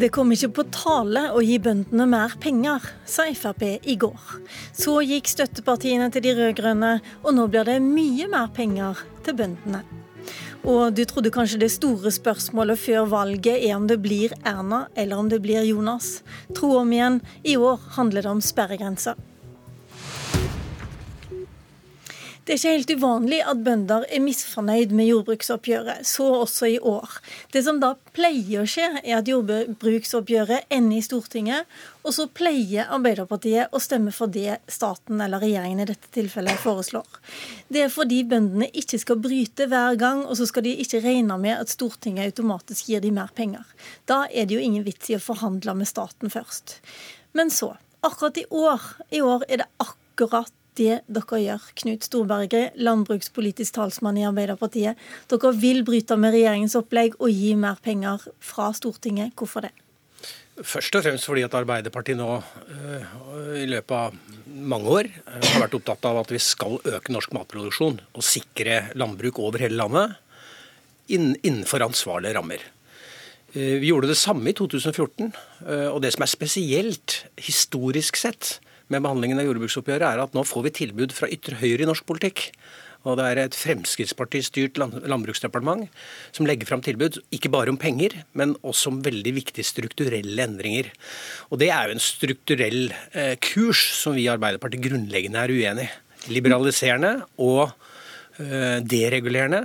Det kom ikke på tale å gi bøndene mer penger, sa Frp i går. Så gikk støttepartiene til de rød-grønne, og nå blir det mye mer penger til bøndene. Og du trodde kanskje det store spørsmålet før valget er om det blir Erna eller om det blir Jonas. Tro om igjen, i år handler det om sperregrensa. Det er ikke helt uvanlig at bønder er misfornøyd med jordbruksoppgjøret, så også i år. Det som da pleier å skje, er at jordbruksoppgjøret ender i Stortinget, og så pleier Arbeiderpartiet å stemme for det staten eller regjeringen i dette tilfellet foreslår. Det er fordi bøndene ikke skal bryte hver gang, og så skal de ikke regne med at Stortinget automatisk gir dem mer penger. Da er det jo ingen vits i å forhandle med staten først. Men så, akkurat i år, i år er det akkurat det dere gjør. Knut Storberget, landbrukspolitisk talsmann i Arbeiderpartiet. Dere vil bryte med regjeringens opplegg og gi mer penger fra Stortinget. Hvorfor det? Først og fremst fordi at Arbeiderpartiet nå uh, i løpet av mange år uh, har vært opptatt av at vi skal øke norsk matproduksjon og sikre landbruk over hele landet innenfor ansvarlige rammer. Uh, vi gjorde det samme i 2014. Og det som er spesielt historisk sett, med behandlingen av jordbruksoppgjøret, er at nå får vi tilbud fra ytre høyre i norsk politikk. Og det er et Fremskrittspartistyrt landbruksdepartement som legger fram tilbud ikke bare om penger, men også om veldig viktige strukturelle endringer. Og det er jo en strukturell eh, kurs som vi i Arbeiderpartiet grunnleggende er uenig i. Liberaliserende og eh, deregulerende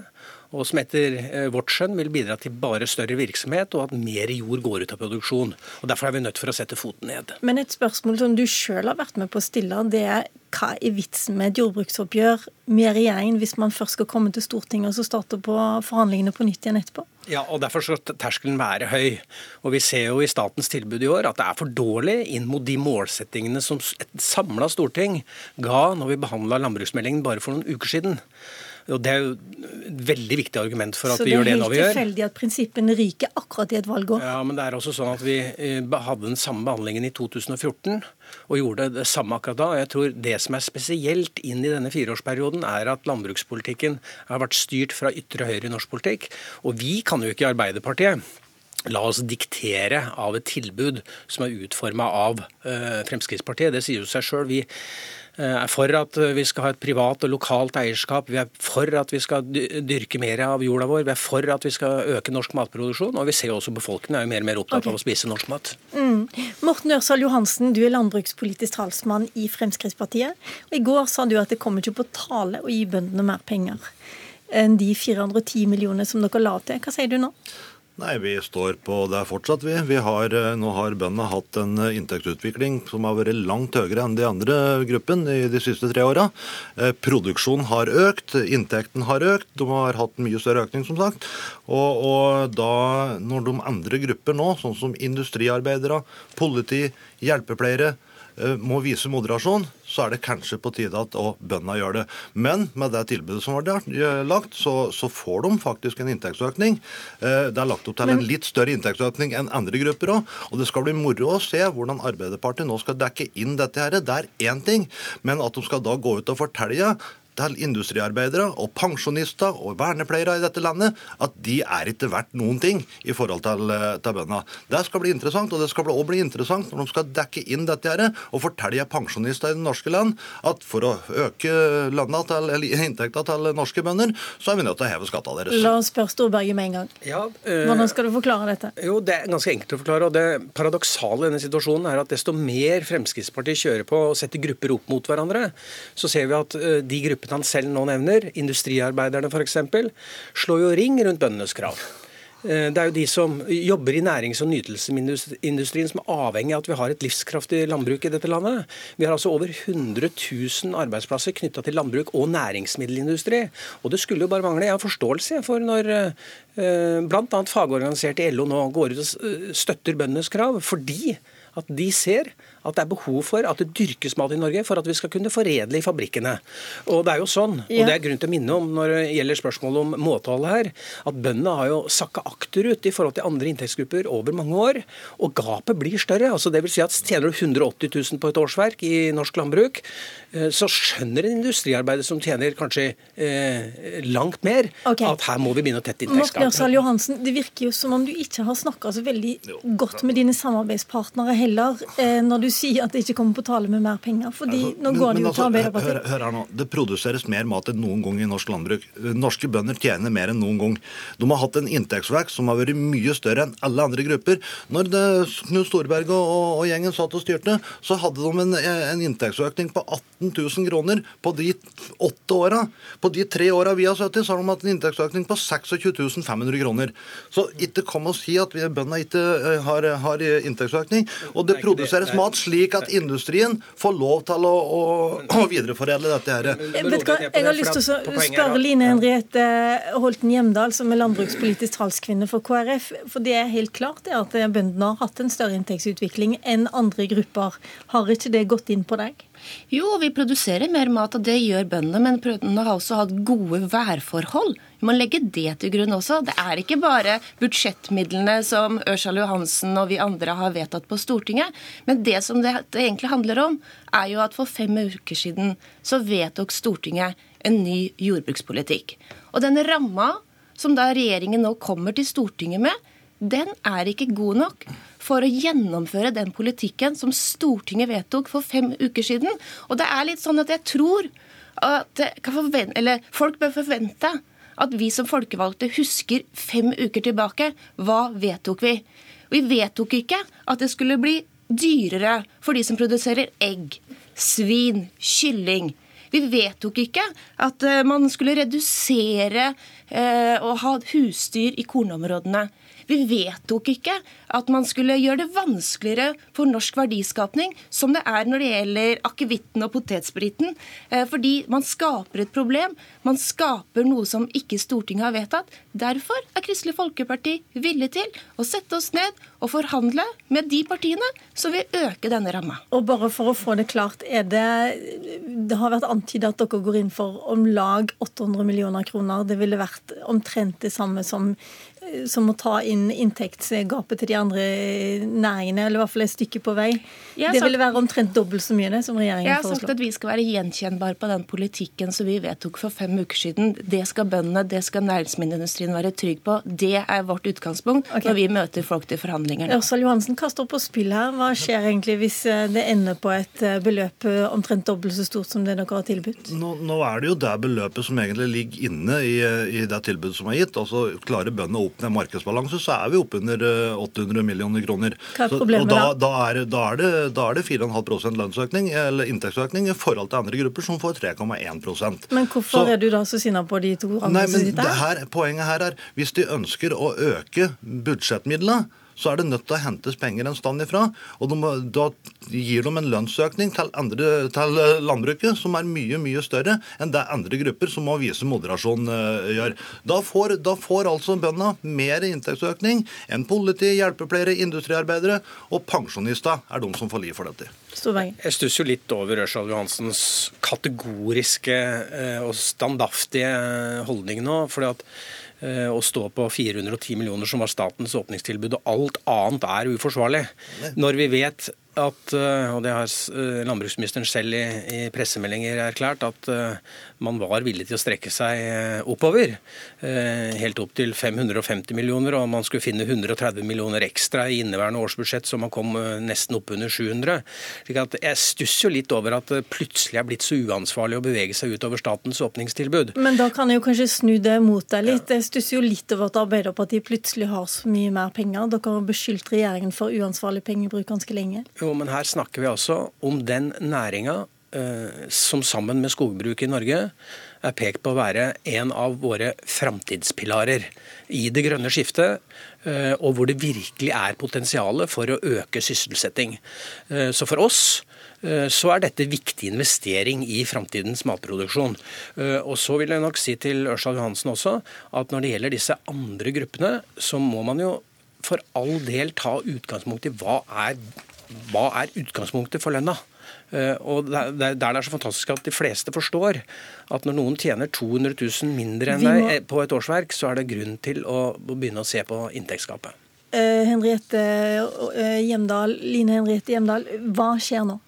og som etter eh, vårt skjønn vil bidra til bare større virksomhet, og at mer jord går ut av produksjon. Og Derfor er vi nødt for å sette foten ned. Men et spørsmål som du sjøl har vært med på å stille, det er hva er vitsen med et jordbruksoppgjør med regjeringen hvis man først skal komme til Stortinget og så starte på forhandlingene på nytt igjen etterpå? Ja, og Derfor skal terskelen være høy. Og Vi ser jo i statens tilbud i år at det er for dårlig inn mot de målsettingene som et samla storting ga når vi behandla landbruksmeldingen bare for noen uker siden. Og Det er jo et veldig viktig argument for at vi gjør det nå vi gjør. Så det er helt tilfeldig at prinsippene ryker akkurat i et valgår? Ja, men det er også sånn at vi eh, hadde den samme behandlingen i 2014 og gjorde det samme akkurat da. Jeg tror Det som er spesielt inn i denne fireårsperioden, er at landbrukspolitikken har vært styrt fra ytre høyre i norsk politikk. Og vi kan jo ikke i Arbeiderpartiet La oss diktere av et tilbud som er utforma av uh, Fremskrittspartiet. Det sier jo seg sjøl. Vi Eh, er for at vi skal ha et privat og lokalt eierskap. Vi er for at vi skal dyrke mer av jorda vår. Vi er for at vi skal øke norsk matproduksjon. Og vi ser også befolkningen er jo mer og mer opptatt okay. av å spise norsk mat. Mm. Morten Ørsal Johansen, du er landbrukspolitisk talsmann i Fremskrittspartiet. Og I går sa du at det kommer ikke på tale å gi bøndene mer penger enn de 410 millionene som dere la til. Hva sier du nå? Nei, vi står på det fortsatt, vi. vi har, eh, nå har bøndene hatt en eh, inntektsutvikling som har vært langt høyere enn de andre gruppene i de siste tre åra. Eh, produksjonen har økt, inntekten har økt. De har hatt mye større økning, som sagt. Og, og da, når de andre grupper nå, sånn som industriarbeidere, politi, hjelpepleiere, må vise moderasjon, så er det kanskje på tide at bøndene gjør det. Men med det tilbudet som var eh, lagt, så, så får de faktisk en inntektsøkning. Eh, det er lagt opp til en litt større inntektsøkning enn andre grupper òg. Og det skal bli moro å se hvordan Arbeiderpartiet nå skal dekke inn dette her. Det er én ting, men at de skal da gå ut og fortelle til industriarbeidere og pensjonister og vernepleiere i dette landet at de er ikke verdt noen ting i forhold til, eh, til bøndene. Det skal bli interessant, og det skal også bli interessant når de skal dekke inn dette her, og fortelle pensjonister i det norske land at for å øke til, eller inntekta til norske bønder, så er vi nødt til å heve skattene deres. La oss spørre Storberget med en gang. Ja, øh, Hvordan skal du forklare dette? Jo, Det er ganske enkelt å forklare. og Det paradoksale i denne situasjonen er at desto mer Fremskrittspartiet kjører på og setter grupper opp mot hverandre, så ser vi at øh, de gruppene gruppene han selv nå nevner, industriarbeiderne f.eks., slår jo ring rundt bøndenes krav. Eh, det er jo de som jobber i nærings- og nytelsesindustrien som er avhengig av at vi har et livskraftig landbruk i dette landet. Vi har altså over 100 000 arbeidsplasser knytta til landbruk og næringsmiddelindustri. Og det skulle jo bare mangle. Jeg har forståelse for når eh, bl.a. fagorganiserte i LO nå går ut og støtter bøndenes krav, fordi at de ser at det er behov for at det dyrkes mat i Norge for at vi skal kunne foredle i fabrikkene. Og det er jo sånn, og det er grunn til å minne om når det gjelder spørsmålet om måteholdet her, at bøndene har jo sakka akterut i forhold til andre inntektsgrupper over mange år, og gapet blir større. altså det vil si at Tjener du 180 000 på et årsverk i norsk landbruk, eh, så skjønner en industriarbeider som tjener kanskje eh, langt mer, okay. at her må vi begynne å tette inntektsgapet. Det virker jo som om du ikke har snakka så veldig godt med dine samarbeidspartnere heller, eh, når du sier at det ikke kommer på tale med mer penger. fordi altså, nå går det jo altså, til Arbeiderpartiet. Hør, hør, her nå, Det produseres mer mat enn noen gang i norsk landbruk. Norske bønder tjener mer enn noen gang. De har hatt en inntektsvekst som har vært mye større enn alle andre grupper. Når Knut Storberget og, og, og, gjengen satt og styrte, så hadde de en, en inntektsøkning på 18 000 kroner på de åtte åra. På de tre åra vi har sittet, så har de hatt en inntektsøkning på 26 500 kroner. Så ikke kom og si at bøndene ikke eh, har, har inntektsøkning. Og det produseres mat slik at industrien får lov til å, å, å videreforedle dette her. Vet hva, jeg har lyst til å spørre Line Henriette Holten Hjemdal, som er landbrukspolitisk talskvinne for KrF. For det er helt klart det at bøndene har hatt en større inntektsutvikling enn andre grupper. Har ikke det gått inn på deg? Jo, vi produserer mer mat, og det gjør bøndene. Men bøndene har også hatt gode værforhold. Vi må legge det til grunn også. Det er ikke bare budsjettmidlene som Ørsal Johansen og vi andre har vedtatt på Stortinget. Men det som det, egentlig handler om, er jo at for fem uker siden så vedtok Stortinget en ny jordbrukspolitikk. Og den ramma som da regjeringen nå kommer til Stortinget med, den er ikke god nok for å gjennomføre den politikken som Stortinget vedtok for fem uker siden. Og det er litt sånn at jeg tror at forvente, folk bør forvente at vi som folkevalgte husker fem uker tilbake. Hva vedtok vi? Vi vedtok ikke at det skulle bli dyrere for de som produserer egg, svin, kylling. Vi vedtok ikke at eh, man skulle redusere eh, å ha husdyr i kornområdene. Vi vedtok ikke at man skulle gjøre det vanskeligere for norsk verdiskapning, som det er når det gjelder akevitten og potetspriten. Eh, fordi man skaper et problem. Man skaper noe som ikke Stortinget har vedtatt. Derfor er Kristelig Folkeparti villig til å sette oss ned og forhandle med de partiene som vil øke denne ramma. Og bare for å få det klart, det Det har vært antydet at dere går inn for om lag 800 millioner kroner. Det ville vært omtrent det samme som som må ta inn inntektsgapet til de andre næringene, eller i hvert fall et stykke på vei. Det ville være omtrent dobbelt så mye det som regjeringen foreslår. Jeg har sagt at vi skal være gjenkjennbare på den politikken som vi vedtok for fem uker siden. Det skal bøndene, det skal næringsmiddelindustrien være trygg på. Det er vårt utgangspunkt okay. når vi møter folk til forhandlinger. Ørsal Johansen, hva står på spill her? Hva skjer egentlig hvis eh, det ender på et eh, beløp eh, omtrent dobbelt så stort som det dere har tilbudt? Nå, nå er det jo det beløpet som egentlig ligger inne i, i det tilbudet som er gitt. Altså klarer bøndene opp med markedsbalanse, så er vi oppunder 800 eh, millioner kroner. Hva er problemet så, da? Da, er, da, er det, da er det 4,5 lønnsøkning, eller inntektsøkning i forhold til andre grupper som får 3,1% Men hvorfor så, er du da så sinna på de to andre som sitter her, Poenget her er hvis de ønsker å øke budsjettmidlene så er det nødt til å hentes penger en stand ifra. Og de, da gir de en lønnsøkning til, andre, til, landbruket som er mye mye større enn det andre grupper som må vise moderasjon uh, gjør. Da får, da får altså bøndene mer inntektsøkning enn politi, hjelpepleiere, industriarbeidere og pensjonister er de som får liv for dette. Jeg stusser jo litt over Ørsal Johansens kategoriske uh, og standaftige holdning nå. fordi at Eh, å stå på 410 millioner som var statens åpningstilbud, og alt annet er uforsvarlig. Når vi vet at, eh, og det har eh, landbruksministeren selv i, i pressemeldinger erklært, at uh, man var villig til å strekke seg oppover. Helt opp til 550 millioner, og man skulle finne 130 millioner ekstra i inneværende årsbudsjett, så man kom nesten nesten oppunder 700. Slik at Jeg stusser jo litt over at det plutselig er blitt så uansvarlig å bevege seg utover statens åpningstilbud. Men da kan jeg jo kanskje snu det mot deg litt. Jeg stusser jo litt over at Arbeiderpartiet plutselig har så mye mer penger. Dere har beskyldt regjeringen for uansvarlig pengebruk ganske lenge. Jo, men her snakker vi altså om den næringa eh, som sammen med skogbruket i Norge er pekt på å være en av våre framtidspilarer i det grønne skiftet, eh, og hvor det virkelig er potensial for å øke sysselsetting. Eh, så for oss så er dette viktig investering i framtidens matproduksjon. Og så vil jeg nok si til Ørsal Johansen også at når det gjelder disse andre gruppene, så må man jo for all del ta utgangspunkt i hva er hva er utgangspunktet for lønna? Eh, og Der det er så fantastisk at de fleste forstår at når noen tjener 200 000 mindre enn deg eh, på et årsverk, så er det grunn til å begynne å se på inntektsgapet. Henriette Hjemdal, Line Henriette Hjemdal, hva skjer nå?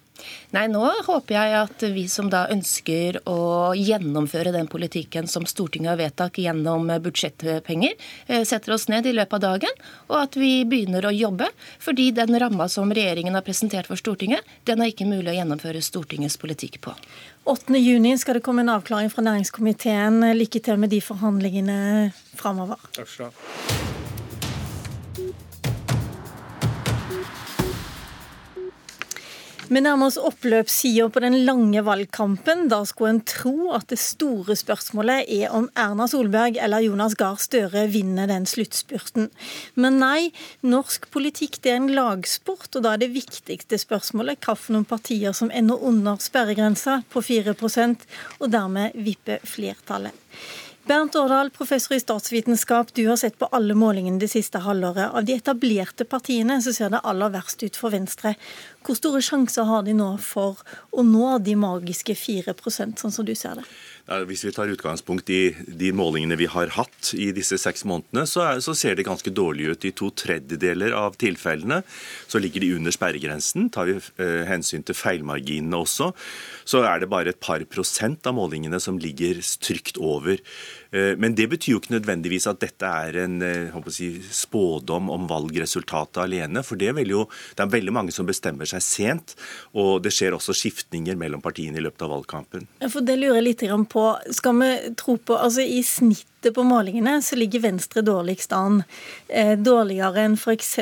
Nei, Nå håper jeg at vi som da ønsker å gjennomføre den politikken som Stortinget har vedtatt gjennom budsjettpenger, eh, setter oss ned i løpet av dagen, og at vi begynner å jobbe. Fordi den ramma som regjeringen har presentert for Stortinget, den er ikke mulig å gjennomføre Stortingets politikk på. 8.6 skal det komme en avklaring fra næringskomiteen. Lykke til med de forhandlingene framover. Takk skal du ha. Vi nærmer oss oppløpssida på den lange valgkampen. Da skulle en tro at det store spørsmålet er om Erna Solberg eller Jonas Gahr Støre vinner den sluttspurten. Men nei, norsk politikk er en lagsport, og da er det viktigste spørsmålet hvilke partier som ender under sperregrensa på 4% og dermed vipper flertallet. Bernt Årdal, professor i statsvitenskap, du har sett på alle målingene det siste halvåret. Av de etablerte partiene så ser det aller verst ut for Venstre. Hvor store sjanser har de nå for å nå de magiske 4% sånn som du ser det? Hvis vi tar utgangspunkt i de målingene vi har hatt i disse seks månedene, så, er, så, ser det ganske dårlig ut. I to tredjedeler av tilfellene så ligger de under sperregrensen. Tar vi eh, hensyn til feilmarginene også, så er det bare et par prosent av målingene som ligger trygt over. Eh, men det betyr jo ikke nødvendigvis at dette er en eh, si, spådom om valgresultatet alene. For det jo, det er veldig mange som bestemmer seg sent, og det skjer også skiftninger mellom partiene i løpet av valgkampen. For det lurer jeg litt på på Skal vi tro på Altså i snittet på målingene så ligger Venstre dårligst an. Eh, dårligere enn f.eks.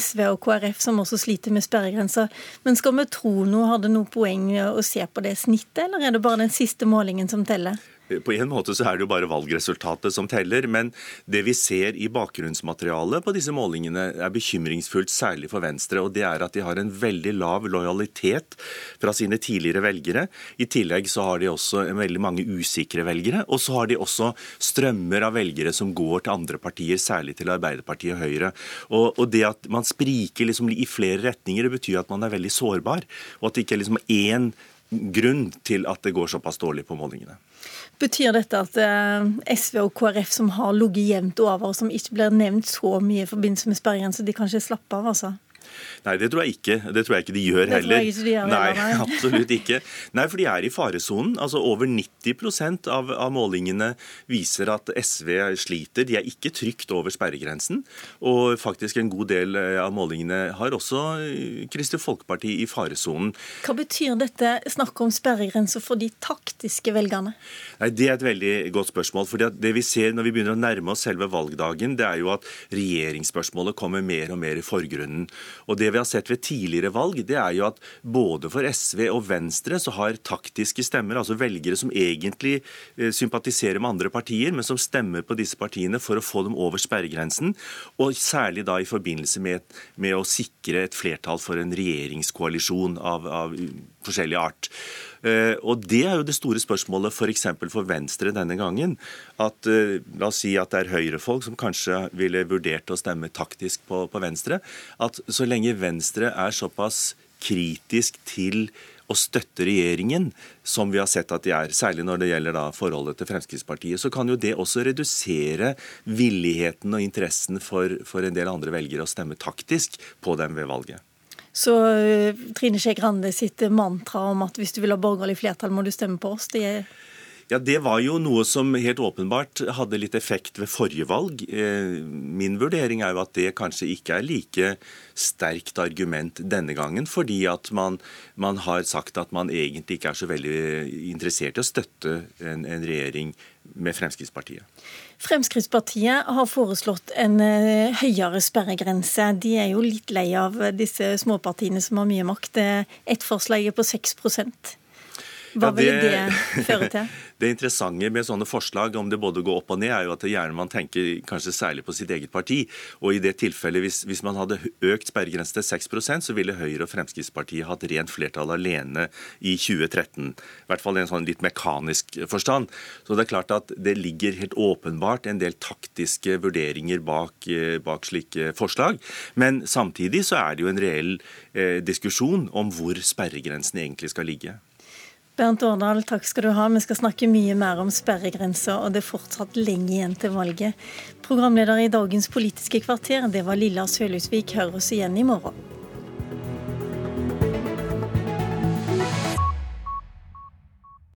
SV og KrF, som også sliter med sperregrenser. Men skal vi tro noe, har det noe poeng å se på det snittet, eller er det bare den siste målingen som teller? På en måte så er det jo bare valgresultatet som teller, men det vi ser i bakgrunnsmaterialet på disse målingene er bekymringsfullt, særlig for Venstre. og Det er at de har en veldig lav lojalitet fra sine tidligere velgere. I tillegg så har de også veldig mange usikre velgere. Og så har de også strømmer av velgere som går til andre partier, særlig til Arbeiderpartiet og Høyre. Og, og det at man spriker liksom i flere retninger, det betyr at man er veldig sårbar. Og at det ikke er liksom én grunn til at det går såpass dårlig på målingene. Betyr dette at eh, SV og KrF, som har ligget jevnt over, og som ikke blir nevnt så mye i forbindelse med sperregrense, de kanskje slapper av, altså? Nei, det tror jeg ikke. Det tror jeg ikke de gjør heller. det tror jeg Ikke de gjør heller, nei, absolutt ikke. Nei, for de er i faresonen. Altså Over 90% av, av målingene viser at SV sliter. De er ikke trygt over sperregrensen. Og faktisk en god del eh, av målingene har også eh, Kristelig Folkeparti i faresonen. Hva betyr dette snakket om sperregrenser for de taktiske velgerne? Nei, Det er et veldig godt spørsmål. fordi det vi ser når vi begynner å nærme oss selve valgdagen, det er jo at regjeringsspørsmålet kommer mer og mer i forgrunnen. Og Det vi har sett ved tidligere valg, det er jo at både for SV og Venstre så har taktiske stemmer, altså velgere som egentlig eh, sympatiserer med andre partier, men som stemmer på disse partiene for å få dem over sperregrensen, og særlig da i forbindelse med, med å sikre et flertall for en regjeringskoalisjon av, av forskjellig art. Eh, og Det er jo det store spørsmålet f.eks. For, for Venstre denne gangen. At eh, La oss si at det er Høyre-folk som kanskje ville vurdert å stemme taktisk på, på Venstre. At så lenge Venstre er såpass kritisk til å støtte regjeringen, som vi har sett at de er, særlig når det gjelder forholdet til Fremskrittspartiet, så kan jo det også redusere villigheten og interessen for, for en del andre velgere å stemme taktisk på dem ved valget. Så eh, Trine Skei Grande sitt mantra om at hvis du vil ha borgerlig flertall, må du stemme på oss, det er ja, Det var jo noe som helt åpenbart hadde litt effekt ved forrige valg. Eh, min vurdering er jo at det kanskje ikke er like sterkt argument denne gangen, fordi at man, man har sagt at man egentlig ikke er så veldig interessert i å støtte en, en regjering med Fremskrittspartiet. Fremskrittspartiet har foreslått en eh, høyere sperregrense. De er jo litt lei av disse småpartiene som har mye makt. Ett forslag er på 6 Hva Ja, det... vil det føre til? Det interessante med sånne forslag, om det både går opp og ned, er jo at gjerne man tenker kanskje særlig på sitt eget parti. Og i det tilfellet, hvis, hvis man hadde økt sperregrensen til 6% så ville Høyre og Fremskrittspartiet hatt rent flertall alene i 2013. I hvert fall i en sånn litt mekanisk forstand. Så det er klart at det ligger helt åpenbart en del taktiske vurderinger bak, eh, bak slike forslag. Men samtidig så er det jo en reell eh, diskusjon om hvor sperregrensen egentlig skal ligge. Bernt Årdal, takk skal du ha. Vi skal snakke mye mer om sperregrenser, og det er fortsatt lenge igjen til valget. Programleder i dagens Politiske kvarter, det var Lilla Sølhusvik. Hør oss igjen i morgen.